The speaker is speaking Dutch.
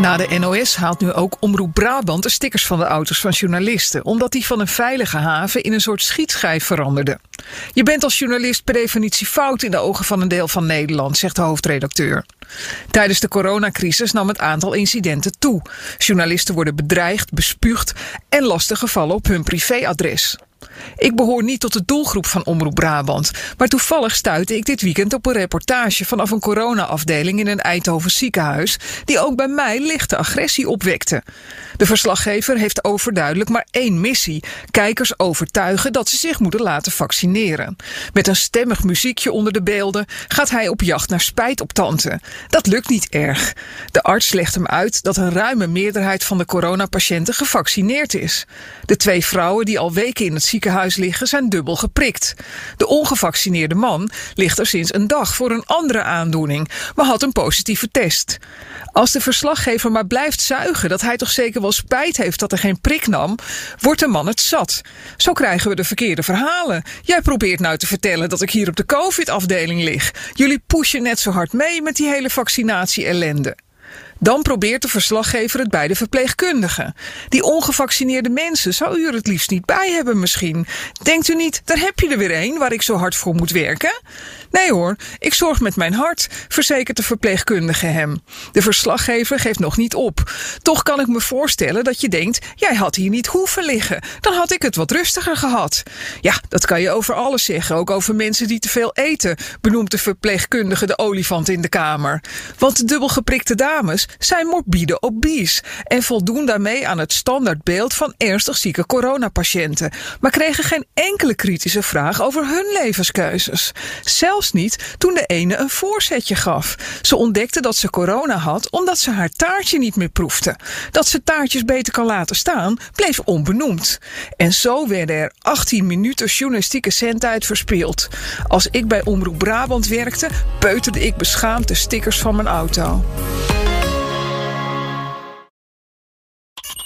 Na de NOS haalt nu ook Omroep Brabant de stickers van de auto's van journalisten, omdat die van een veilige haven in een soort schietschijf veranderden. Je bent als journalist per definitie fout in de ogen van een deel van Nederland, zegt de hoofdredacteur. Tijdens de coronacrisis nam het aantal incidenten toe. Journalisten worden bedreigd, bespuugd en lastiggevallen op hun privéadres. Ik behoor niet tot de doelgroep van Omroep Brabant, maar toevallig stuitte ik dit weekend op een reportage vanaf een corona-afdeling in een Eindhoven ziekenhuis, die ook bij mij lichte agressie opwekte. De verslaggever heeft overduidelijk maar één missie: kijkers overtuigen dat ze zich moeten laten vaccineren. Met een stemmig muziekje onder de beelden gaat hij op jacht naar spijt op tante. Dat lukt niet erg. De arts legt hem uit dat een ruime meerderheid van de coronapatiënten gevaccineerd is. De twee vrouwen die al weken in het ziekenhuis liggen zijn dubbel geprikt. De ongevaccineerde man ligt er sinds een dag voor een andere aandoening, maar had een positieve test. Als de verslaggever maar blijft zuigen dat hij toch zeker wel spijt heeft dat er geen prik nam, wordt de man het zat. Zo krijgen we de verkeerde verhalen. Jij probeert nou te vertellen dat ik hier op de COVID-afdeling lig. Jullie pushen net zo hard mee met die hele vaccinatie-ellende. Dan probeert de verslaggever het bij de verpleegkundigen. Die ongevaccineerde mensen zou u er het liefst niet bij hebben misschien. Denkt u niet, daar heb je er weer een waar ik zo hard voor moet werken? Nee hoor, ik zorg met mijn hart, verzekert de verpleegkundige hem. De verslaggever geeft nog niet op. Toch kan ik me voorstellen dat je denkt, jij had hier niet hoeven liggen. Dan had ik het wat rustiger gehad. Ja, dat kan je over alles zeggen, ook over mensen die te veel eten, benoemt de verpleegkundige de olifant in de kamer. Want de dubbelgeprikte dames zijn morbide obese en voldoen daarmee aan het standaardbeeld van ernstig zieke coronapatiënten, maar kregen geen enkele kritische vraag over hun levenskeuzes. Zelfs niet toen de ene een voorzetje gaf. Ze ontdekte dat ze corona had omdat ze haar taartje niet meer proefde. Dat ze taartjes beter kan laten staan, bleef onbenoemd. En zo werden er 18 minuten journalistieke zendtijd verspeeld. Als ik bij Omroep Brabant werkte, peuterde ik beschaamd de stickers van mijn auto.